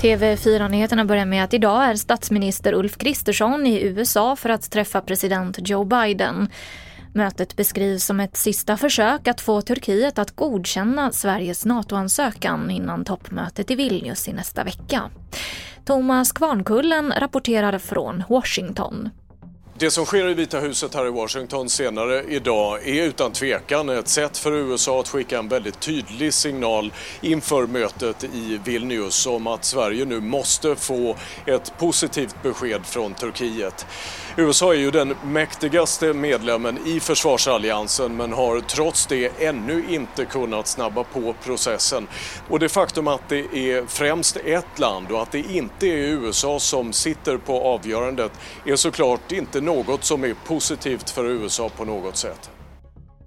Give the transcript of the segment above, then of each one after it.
TV4-nyheterna börjar med att idag är statsminister Ulf Kristersson i USA för att träffa president Joe Biden. Mötet beskrivs som ett sista försök att få Turkiet att godkänna Sveriges NATO-ansökan innan toppmötet i Vilnius i nästa vecka. Thomas Kvarnkullen rapporterar från Washington. Det som sker i Vita huset här i Washington senare idag är utan tvekan ett sätt för USA att skicka en väldigt tydlig signal inför mötet i Vilnius om att Sverige nu måste få ett positivt besked från Turkiet. USA är ju den mäktigaste medlemmen i försvarsalliansen men har trots det ännu inte kunnat snabba på processen. Och det faktum att det är främst ett land och att det inte är USA som sitter på avgörandet är såklart inte något som är positivt för USA på något sätt.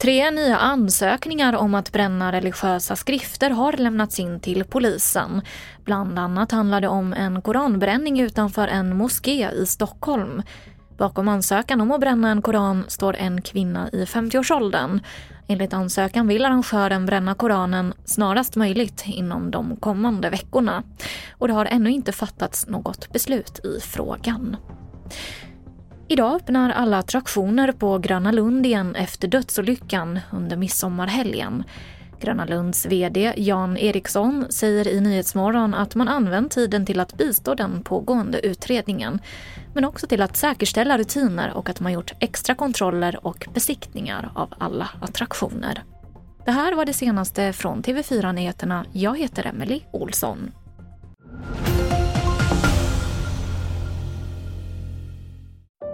Tre nya ansökningar om att bränna religiösa skrifter har lämnats in till polisen. Bland annat handlar det om en koranbränning utanför en moské i Stockholm. Bakom ansökan om att bränna en koran står en kvinna i 50-årsåldern. Enligt ansökan vill arrangören bränna koranen snarast möjligt inom de kommande veckorna. Och det har ännu inte fattats något beslut i frågan. Idag öppnar alla attraktioner på Gröna Lund igen efter dödsolyckan under midsommarhelgen. Gröna Lunds VD Jan Eriksson säger i Nyhetsmorgon att man använt tiden till att bistå den pågående utredningen men också till att säkerställa rutiner och att man gjort extra kontroller och besiktningar av alla attraktioner. Det här var det senaste från TV4 Nyheterna. Jag heter Emily Olsson.